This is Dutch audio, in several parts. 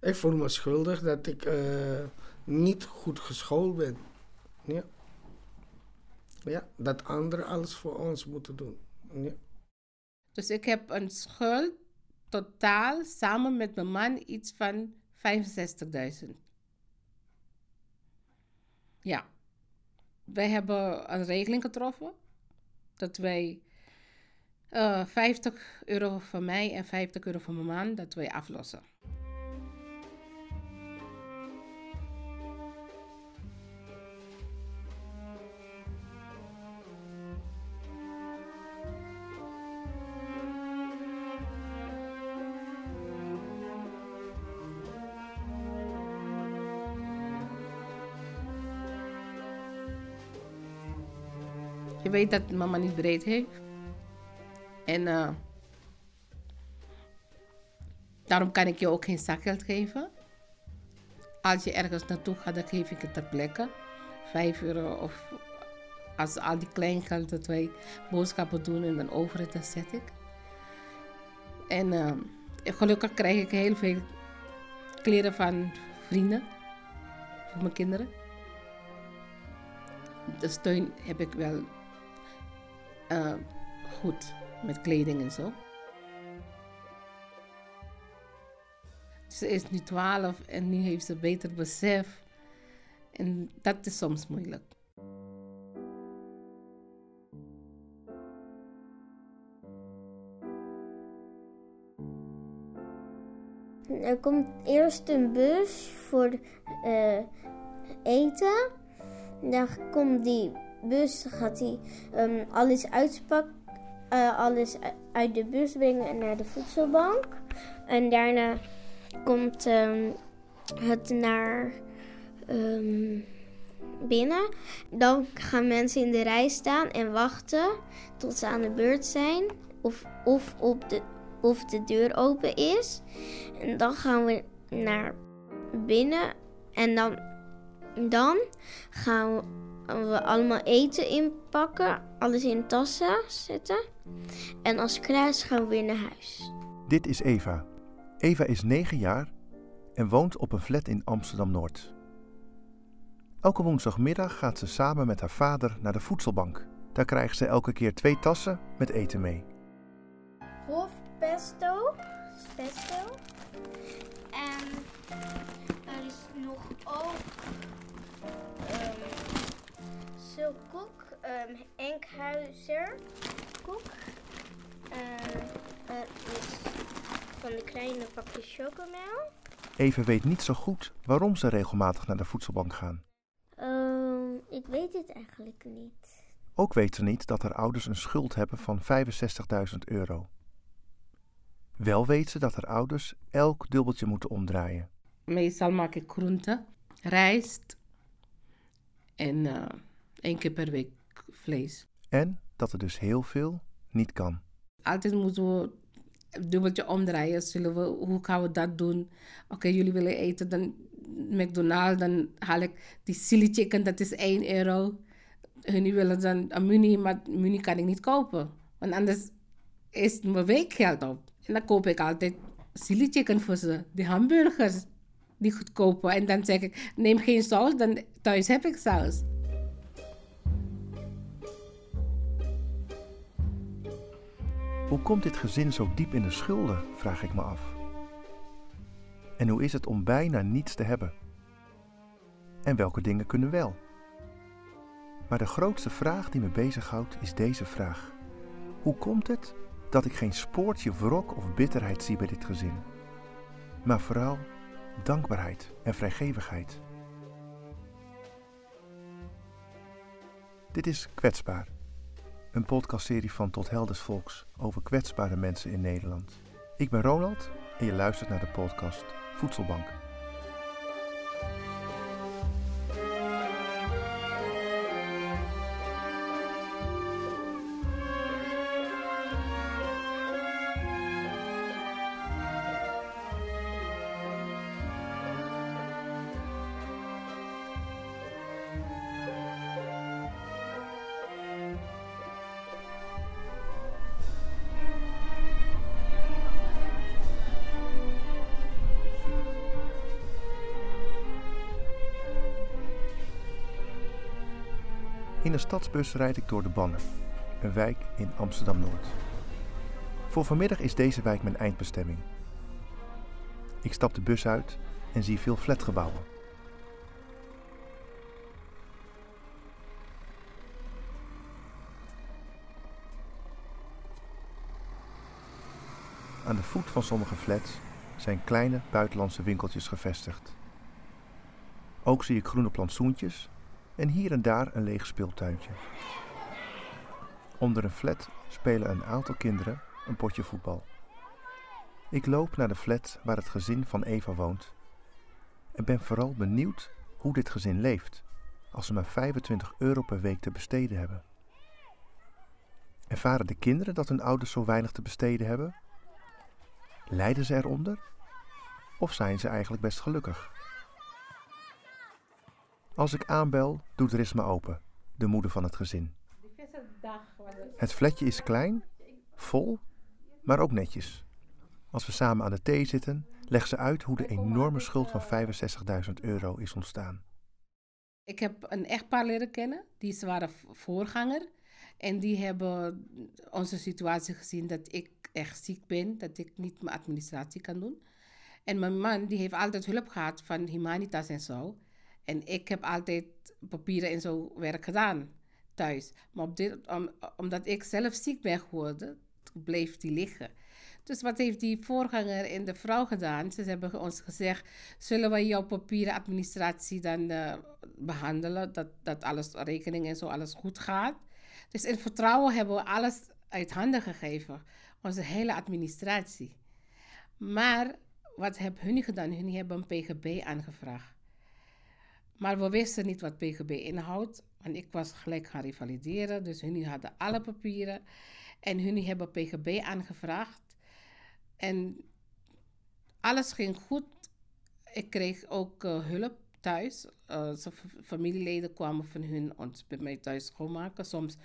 Ik voel me schuldig dat ik eh, niet goed geschoold ben. Ja. ja, dat anderen alles voor ons moeten doen. Dus ik heb een schuld totaal samen met mijn man iets van 65.000. Ja. Wij hebben een regeling getroffen dat wij uh, 50 euro van mij en 50 euro van mijn man, dat wij aflossen. Je weet dat mama niet breed heeft. En uh, daarom kan ik je ook geen zakgeld geven. Als je ergens naartoe gaat, dan geef ik het ter plekke. Vijf euro of als al die kleingeld dat wij boodschappen doen en dan over het, dan zet ik. En uh, gelukkig krijg ik heel veel kleren van vrienden voor mijn kinderen. De steun heb ik wel uh, goed met kleding en zo. Ze is nu 12 en nu heeft ze beter besef. En dat is soms moeilijk. Er komt eerst een bus voor uh, eten. Dan komt die bus, gaat hij um, alles uitspakken uh, alles uit de bus brengen en naar de voedselbank. En daarna komt um, het naar um, binnen. Dan gaan mensen in de rij staan en wachten tot ze aan de beurt zijn. Of, of, op de, of de deur open is. En dan gaan we naar binnen. En dan, dan gaan we we allemaal eten inpakken, alles in tassen zetten. En als klaar is, gaan we weer naar huis. Dit is Eva. Eva is 9 jaar en woont op een flat in Amsterdam Noord. Elke woensdagmiddag gaat ze samen met haar vader naar de voedselbank. Daar krijgt ze elke keer twee tassen met eten mee. Hof pesto, pesto. En er is nog ook um, koek, um, Enkhuizer koek. Uh, is van de kleine pakjes chocomel. Eva weet niet zo goed waarom ze regelmatig naar de voedselbank gaan. Um, ik weet het eigenlijk niet. Ook weet ze niet dat haar ouders een schuld hebben van 65.000 euro. Wel weet ze dat haar ouders elk dubbeltje moeten omdraaien. Meestal maak ik groenten, rijst en uh, één keer per week vlees. En dat er dus heel veel niet kan. Altijd moeten we dubbeltje omdraaien. Zullen we, hoe gaan we dat doen? Oké, jullie willen eten, dan McDonald's, dan haal ik die silly chicken, dat is 1 euro. Hun willen dan een muni, maar muni kan ik niet kopen. Want anders is mijn weekgeld op. En dan koop ik altijd silly chicken voor ze, die hamburgers, die goedkope. En dan zeg ik, neem geen saus, dan thuis heb ik saus. Hoe komt dit gezin zo diep in de schulden, vraag ik me af. En hoe is het om bijna niets te hebben? En welke dingen kunnen wel? Maar de grootste vraag die me bezighoudt is deze vraag. Hoe komt het dat ik geen spoortje wrok of bitterheid zie bij dit gezin? Maar vooral dankbaarheid en vrijgevigheid. Dit is Kwetsbaar een podcastserie van Tot Helders Volks over kwetsbare mensen in Nederland. Ik ben Ronald en je luistert naar de podcast Voedselbank. In een stadsbus rijd ik door de Bannen, een wijk in Amsterdam-Noord. Voor vanmiddag is deze wijk mijn eindbestemming. Ik stap de bus uit en zie veel flatgebouwen. Aan de voet van sommige flats zijn kleine buitenlandse winkeltjes gevestigd. Ook zie ik groene plantsoentjes en hier en daar een leeg speeltuintje. Onder een flat spelen een aantal kinderen een potje voetbal. Ik loop naar de flat waar het gezin van Eva woont en ben vooral benieuwd hoe dit gezin leeft als ze maar 25 euro per week te besteden hebben. Ervaren de kinderen dat hun ouders zo weinig te besteden hebben? Lijden ze eronder? Of zijn ze eigenlijk best gelukkig? Als ik aanbel, doet Risma open, de moeder van het gezin. Het flatje is klein, vol, maar ook netjes. Als we samen aan de thee zitten, legt ze uit hoe de enorme schuld van 65.000 euro is ontstaan. Ik heb een echtpaar leren kennen, die waren voorganger. En die hebben onze situatie gezien dat ik echt ziek ben, dat ik niet mijn administratie kan doen. En mijn man die heeft altijd hulp gehad van Humanitas en zo. En ik heb altijd papieren en zo werk gedaan thuis. Maar op dit, omdat ik zelf ziek ben geworden, bleef die liggen. Dus wat heeft die voorganger en de vrouw gedaan? Ze hebben ons gezegd: zullen we jouw papieren administratie dan uh, behandelen? Dat, dat alles, rekening en zo, alles goed gaat. Dus in vertrouwen hebben we alles uit handen gegeven. Onze hele administratie. Maar wat hebben hun gedaan? Hun hebben een PGB aangevraagd. Maar we wisten niet wat PGB inhoudt. Want ik was gelijk gaan revalideren. Dus hun hadden alle papieren. En hun hebben PGB aangevraagd. En alles ging goed. Ik kreeg ook uh, hulp thuis. Uh, familieleden kwamen van hun ons bij mij thuis schoonmaken. Soms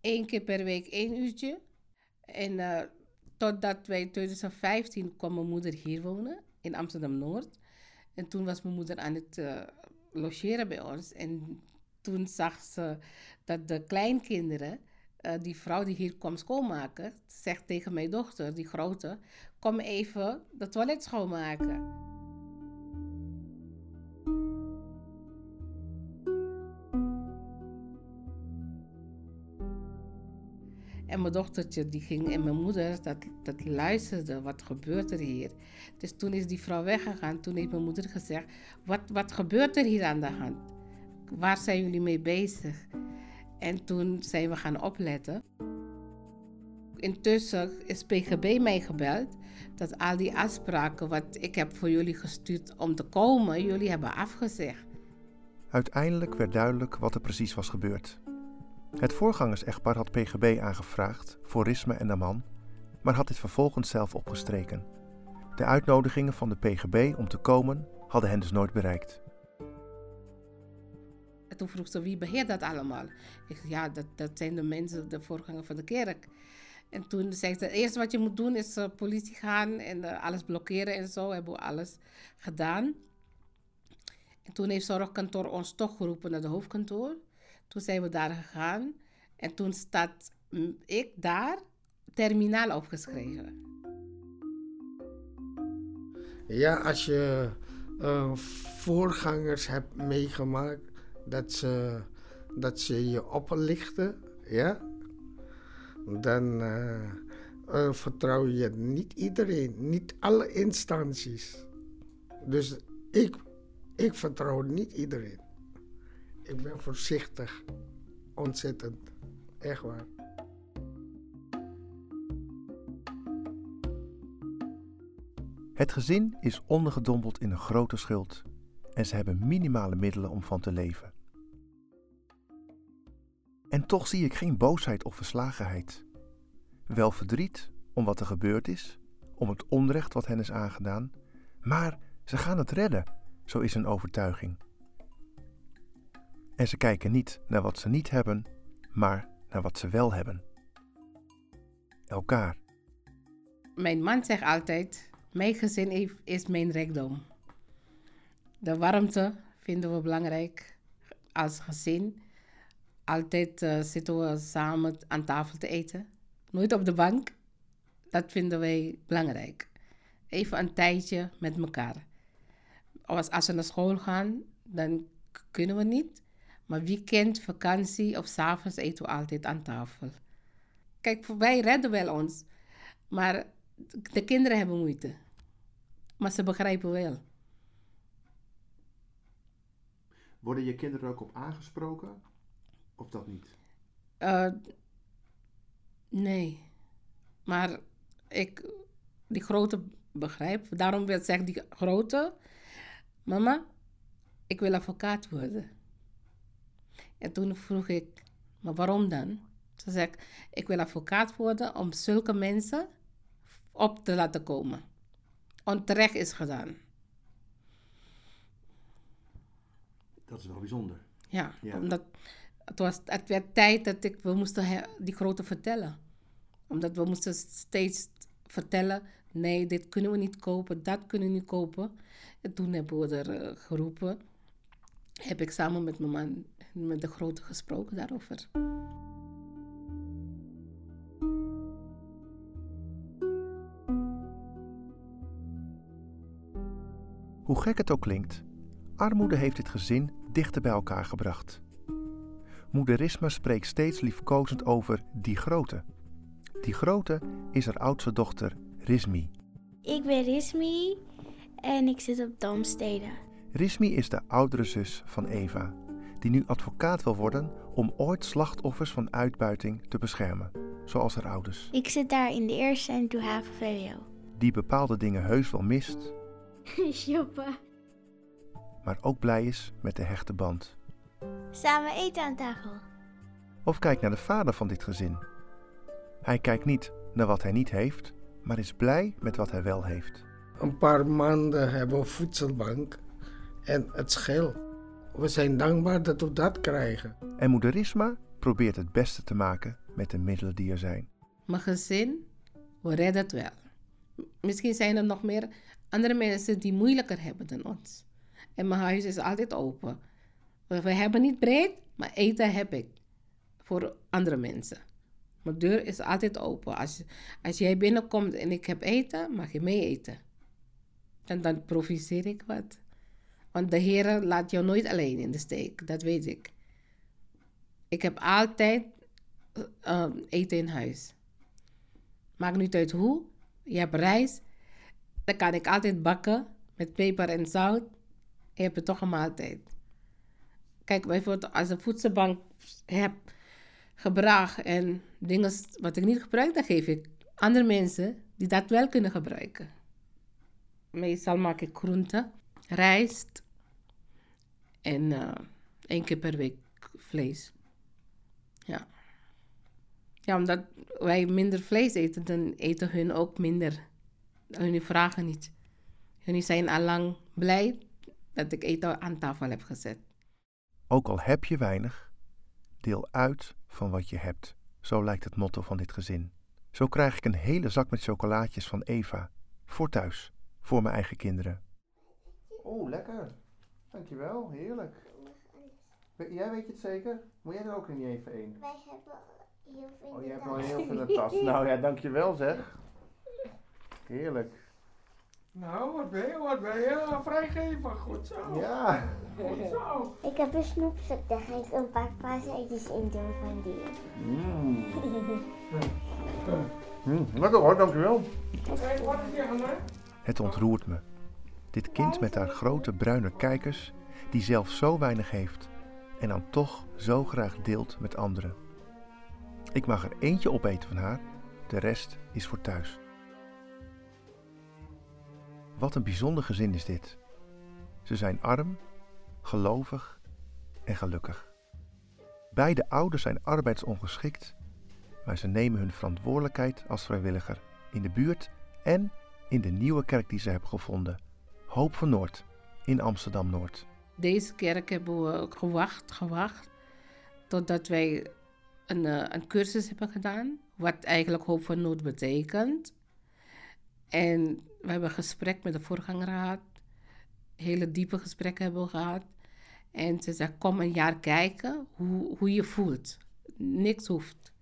één keer per week één uurtje. En uh, totdat wij in 2015 kwam mijn moeder hier wonen in Amsterdam-Noord. En toen was mijn moeder aan het logeren bij ons. En toen zag ze dat de kleinkinderen, uh, die vrouw die hier kwam schoonmaken, zegt tegen mijn dochter, die grote, kom even de toilet schoonmaken. Mijn dochtertje die ging en mijn moeder dat, dat luisterde, wat gebeurt er hier? Dus toen is die vrouw weggegaan. Toen heeft mijn moeder gezegd, wat, wat gebeurt er hier aan de hand? Waar zijn jullie mee bezig? En toen zijn we gaan opletten. Intussen is PGB mij gebeld dat al die afspraken wat ik heb voor jullie gestuurd om te komen, jullie hebben afgezegd. Uiteindelijk werd duidelijk wat er precies was gebeurd. Het voorgangers-echtpaar had PGB aangevraagd voor Risme en de man, maar had dit vervolgens zelf opgestreken. De uitnodigingen van de PGB om te komen hadden hen dus nooit bereikt. En toen vroeg ze, wie beheert dat allemaal? Ik zei, ja, dat, dat zijn de mensen, de voorganger van de kerk. En toen zei ze, het eerste wat je moet doen is uh, politie gaan en uh, alles blokkeren en zo. Hebben we alles gedaan. En toen heeft zorgkantoor ons toch geroepen naar de hoofdkantoor. Toen zijn we daar gegaan en toen staat ik daar terminaal opgeschreven. Ja, als je uh, voorgangers hebt meegemaakt dat ze, dat ze je oplichten, ja, dan uh, uh, vertrouw je niet iedereen, niet alle instanties. Dus ik, ik vertrouw niet iedereen ik ben voorzichtig. Ontzettend. Echt waar. Het gezin is ondergedompeld in een grote schuld en ze hebben minimale middelen om van te leven. En toch zie ik geen boosheid of verslagenheid. Wel verdriet om wat er gebeurd is, om het onrecht wat hen is aangedaan, maar ze gaan het redden, zo is een overtuiging. En ze kijken niet naar wat ze niet hebben, maar naar wat ze wel hebben. Elkaar. Mijn man zegt altijd: Mijn gezin is mijn rijkdom. De warmte vinden we belangrijk als gezin. Altijd eh, zitten we samen aan tafel te eten. Nooit op de bank. Dat vinden wij belangrijk. Even een tijdje met elkaar. Als, als we naar school gaan, dan kunnen we niet. Maar weekend, vakantie of s'avonds eten we altijd aan tafel. Kijk, wij redden wel ons. Maar de kinderen hebben moeite. Maar ze begrijpen wel. Worden je kinderen er ook op aangesproken? Of dat niet? Eh, nee. Maar ik, die grote begrijp. Daarom wil zeg die grote, mama, ik wil advocaat worden. En toen vroeg ik, maar waarom dan? Ze zei, ik wil advocaat worden om zulke mensen op te laten komen. Onterecht is gedaan. Dat is wel bijzonder. Ja, Ja. omdat het, was, het werd tijd dat ik, we moesten die grote vertellen. Omdat we moesten steeds vertellen, nee, dit kunnen we niet kopen, dat kunnen we niet kopen. En toen hebben we er eh, geroepen, heb ik samen met mijn man, met de grote gesproken daarover. Hoe gek het ook klinkt, armoede heeft dit gezin dichter bij elkaar gebracht. Moeder Risma spreekt steeds liefkozend over die grote. Die grote is haar oudste dochter, Rismi. Ik ben Rismi en ik zit op Damstede. Rismi is de oudere zus van Eva, die nu advocaat wil worden om ooit slachtoffers van uitbuiting te beschermen, zoals haar ouders. Ik zit daar in de eerste en doe HAVO-VWO. Die bepaalde dingen heus wel mist, Shoppen. maar ook blij is met de hechte band. Samen eten aan tafel. Of kijk naar de vader van dit gezin. Hij kijkt niet naar wat hij niet heeft, maar is blij met wat hij wel heeft. Een paar maanden hebben we een voedselbank en het scheelt. We zijn dankbaar dat we dat krijgen. En moeder Risma probeert het beste te maken met de middelen die er zijn. Mijn gezin, we redden het wel. Misschien zijn er nog meer andere mensen die moeilijker hebben dan ons. En mijn huis is altijd open. We, we hebben niet breed, maar eten heb ik. Voor andere mensen. Mijn deur is altijd open. Als, als jij binnenkomt en ik heb eten, mag je mee eten. En dan proviseer ik wat. Want de Heer laat jou nooit alleen in de steek, dat weet ik. Ik heb altijd eh, eh, eten in huis. Maakt niet uit hoe. Je hebt rijst. Dan kan ik altijd bakken met peper en zout. Je hebt er toch een maaltijd. Kijk, bijvoorbeeld als een voedselbank heb gebracht en dingen wat ik niet gebruik, dan geef ik andere mensen die dat wel kunnen gebruiken. Meestal maak ik groenten, rijst en eh, één keer per week vlees. Ja. Ja, omdat wij minder vlees eten, dan eten hun ook minder. Hun vragen niet. Hun zijn al lang blij dat ik eten aan tafel heb gezet. Ook al heb je weinig, deel uit van wat je hebt. Zo lijkt het motto van dit gezin. Zo krijg ik een hele zak met chocolaatjes van Eva. Voor thuis, voor mijn eigen kinderen. Oh, lekker. Dankjewel, heerlijk. Jij weet het zeker? Moet jij er ook niet even één? Wij hebben heel veel. Oh, je hebt al heel veel in de tas. Nou ja, dankjewel zeg. Heerlijk. Nou, wat ben je, wat ben je? Vrijgeven, goed zo. Ja. Goed zo. Ik heb een snoepzak, daar ga ik een paar paaseitjes in doen van die. Mm. Mm, lekker hoor, dankjewel. Kijk, wat is je Anne? Het ontroert me. Dit kind met haar grote bruine kijkers, die zelf zo weinig heeft en dan toch zo graag deelt met anderen. Ik mag er eentje opeten van haar, de rest is voor thuis. Wat een bijzonder gezin is dit. Ze zijn arm, gelovig en gelukkig. Beide ouders zijn arbeidsongeschikt, maar ze nemen hun verantwoordelijkheid als vrijwilliger in de buurt en in de nieuwe kerk die ze hebben gevonden, Hoop van Noord, in Amsterdam Noord. Deze kerk hebben we gewacht, gewacht, totdat wij een, eh, een cursus hebben gedaan, wat eigenlijk Hoop van Noord betekent. En we hebben gesprek met de voorganger gehad, hele diepe gesprekken hebben we gehad. En ze zegt, kom een jaar kijken hoe, hoe je voelt. Niks hoeft.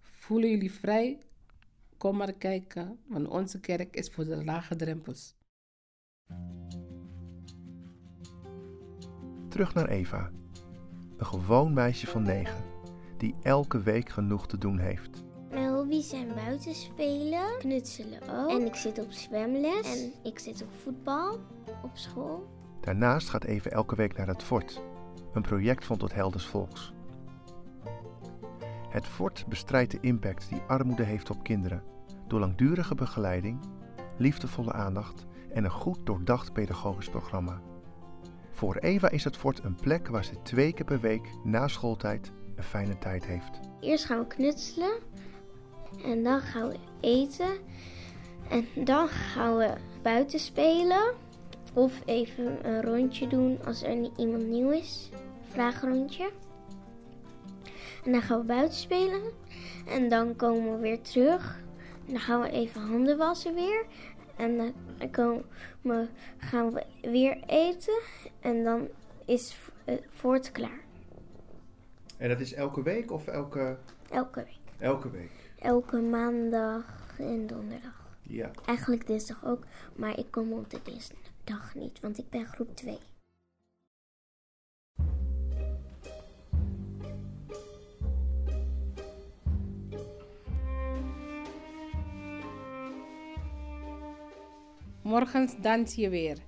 Voelen jullie vrij? Kom maar kijken, want onze kerk is voor de lage drempels. Terug naar Eva. Een gewoon meisje van negen, die elke week genoeg te doen heeft. Mijn hobby's zijn buiten spelen, knutselen ook. En ik zit op zwemles. En ik zit op voetbal op school. Daarnaast gaat Eva elke week naar het fort, een project van Tot Helders Volks. Het fort bestrijdt de impact die armoede heeft op kinderen door langdurige begeleiding, liefdevolle aandacht en een goed doordacht pedagogisch programma. Voor Eva is het fort een plek waar ze twee keer per week na schooltijd een fijne tijd heeft. Eerst gaan we knutselen. En dan gaan we eten. En dan gaan we buiten spelen. Of even een rondje doen als er iemand nieuw is. Vraagrondje. En dan gaan we buiten spelen. En dan komen we weer terug. En dan gaan we even handen wassen weer. En dan komen, gaan we weer eten. En dan is het voort klaar. En dat is elke week of elke... Elke week. Elke week. Elke maandag en donderdag. Ja. Eigenlijk dinsdag ook, maar ik kom op de dinsdag niet, want ik ben groep 2. Morgens dans je weer.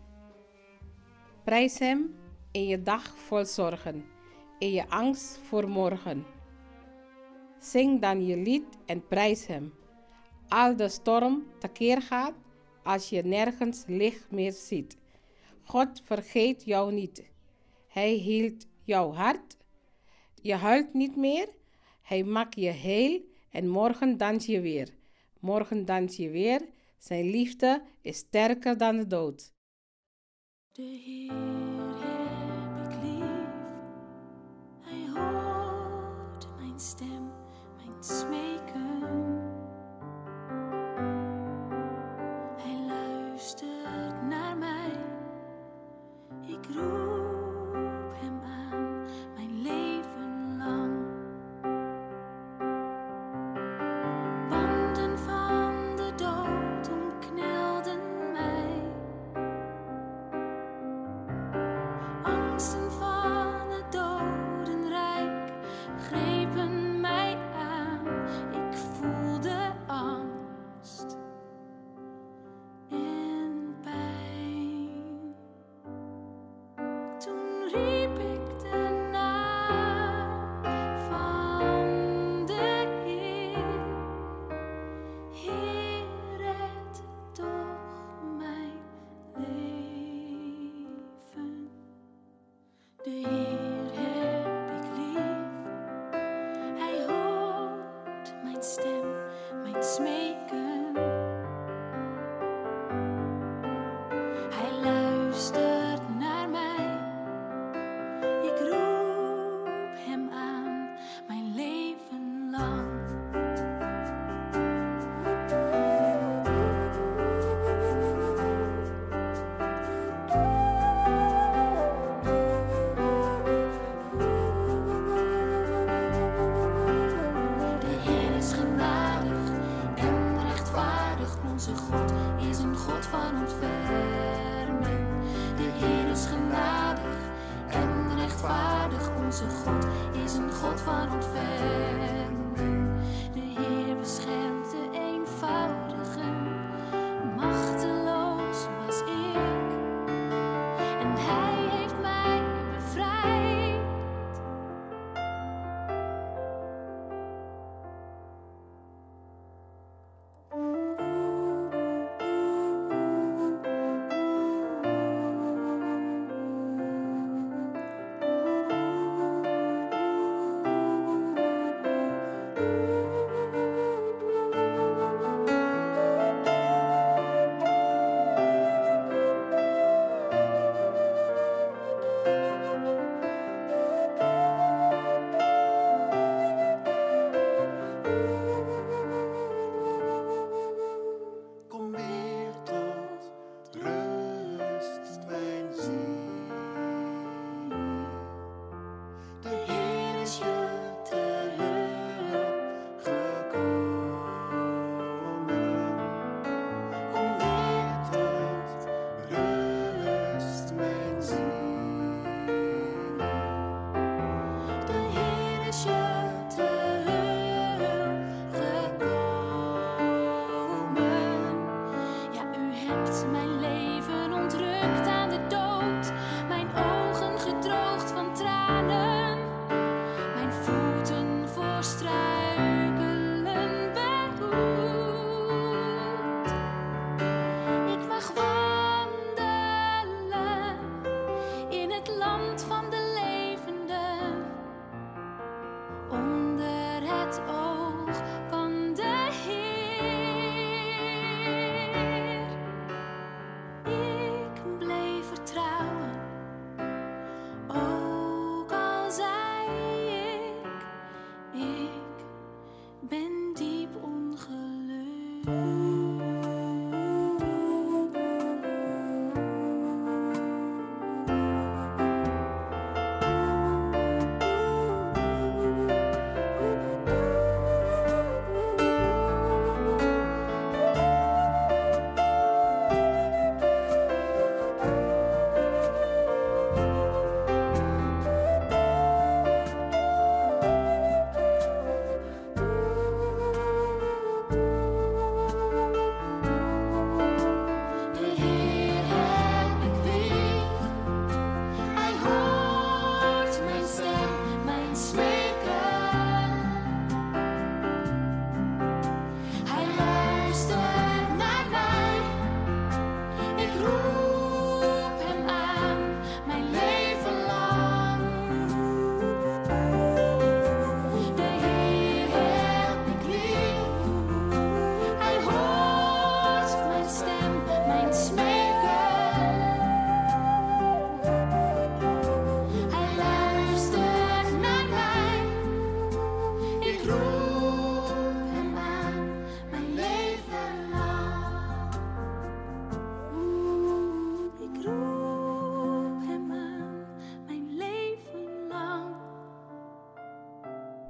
Prijs hem in je dag vol zorgen, in je angst voor morgen. Zing dan je lied en prijs hem. Al de storm tekeer gaat als je nergens licht meer ziet. God vergeet jou niet. Hij hield jouw hart. Je huilt niet meer. Hij maakt je heel en morgen dans je weer. Morgen dans je weer. Zijn liefde is sterker dan de dood. De Heer heb ik lief, Hij hoort mijn stem, mijn smeken. Toen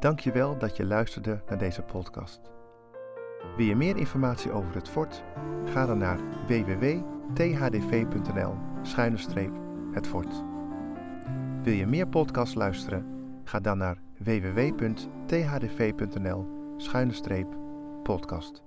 Dank je wel dat je luisterde naar deze podcast. Wil je meer informatie over het fort? Ga dan naar www.thdv.nl het fort. Wil je meer podcasts luisteren? Ga dan naar www.thdv.nl podcast.